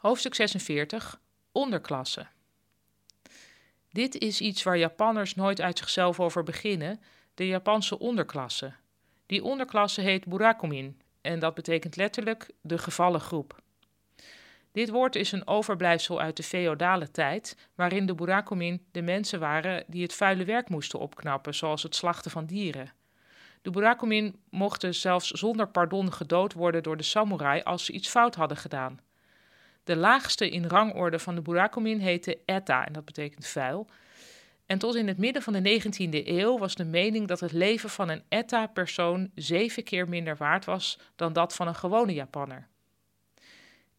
Hoofdstuk 46 Onderklasse. Dit is iets waar Japanners nooit uit zichzelf over beginnen: de Japanse onderklasse. Die onderklasse heet Burakumin en dat betekent letterlijk de gevallen groep. Dit woord is een overblijfsel uit de feodale tijd, waarin de Burakumin de mensen waren die het vuile werk moesten opknappen, zoals het slachten van dieren. De Burakumin mochten zelfs zonder pardon gedood worden door de samurai als ze iets fout hadden gedaan. De laagste in rangorde van de Burakumin heette Etta, en dat betekent vuil. En tot in het midden van de 19e eeuw was de mening dat het leven van een Etta-persoon zeven keer minder waard was dan dat van een gewone Japanner.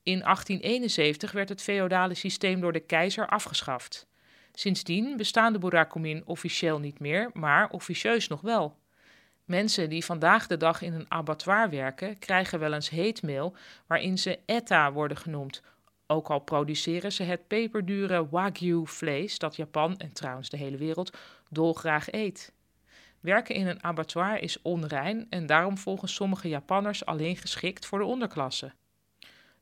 In 1871 werd het feodale systeem door de keizer afgeschaft. Sindsdien bestaan de Burakumin officieel niet meer, maar officieus nog wel. Mensen die vandaag de dag in een abattoir werken, krijgen wel eens heetmail waarin ze etta worden genoemd. Ook al produceren ze het peperdure wagyu-vlees dat Japan en trouwens de hele wereld dolgraag eet. Werken in een abattoir is onrein en daarom volgens sommige Japanners alleen geschikt voor de onderklasse.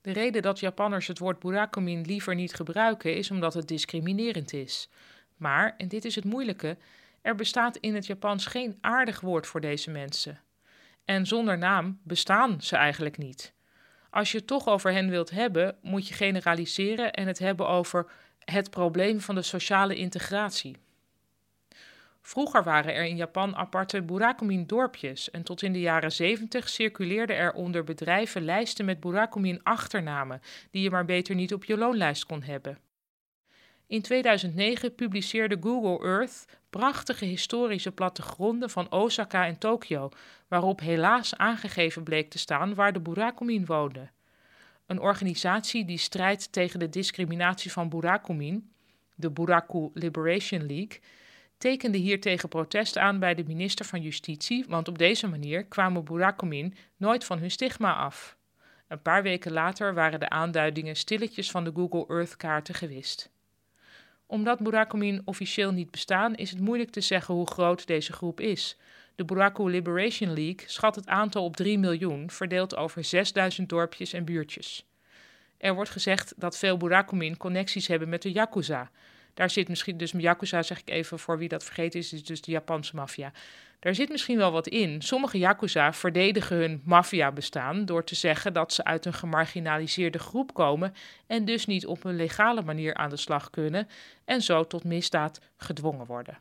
De reden dat Japanners het woord burakumin liever niet gebruiken is omdat het discriminerend is. Maar, en dit is het moeilijke, er bestaat in het Japans geen aardig woord voor deze mensen. En zonder naam bestaan ze eigenlijk niet. Als je het toch over hen wilt hebben, moet je generaliseren en het hebben over het probleem van de sociale integratie. Vroeger waren er in Japan aparte Burakumin-dorpjes en tot in de jaren 70 circuleerden er onder bedrijven lijsten met Burakumin-achternamen die je maar beter niet op je loonlijst kon hebben. In 2009 publiceerde Google Earth prachtige historische plattegronden van Osaka en Tokio, waarop helaas aangegeven bleek te staan waar de Burakumin woonden. Een organisatie die strijdt tegen de discriminatie van Burakumin, de Buraku Liberation League, tekende hiertegen protest aan bij de minister van Justitie, want op deze manier kwamen Burakumin nooit van hun stigma af. Een paar weken later waren de aanduidingen stilletjes van de Google Earth kaarten gewist omdat Burakumin officieel niet bestaan, is het moeilijk te zeggen hoe groot deze groep is. De Buraku Liberation League schat het aantal op 3 miljoen, verdeeld over 6000 dorpjes en buurtjes. Er wordt gezegd dat veel Burakumin connecties hebben met de Yakuza. Daar zit misschien, dus Yakuza zeg ik even voor wie dat vergeten is, is dus de Japanse maffia. Daar zit misschien wel wat in. Sommige Yakuza verdedigen hun maffia-bestaan door te zeggen dat ze uit een gemarginaliseerde groep komen en dus niet op een legale manier aan de slag kunnen en zo tot misdaad gedwongen worden.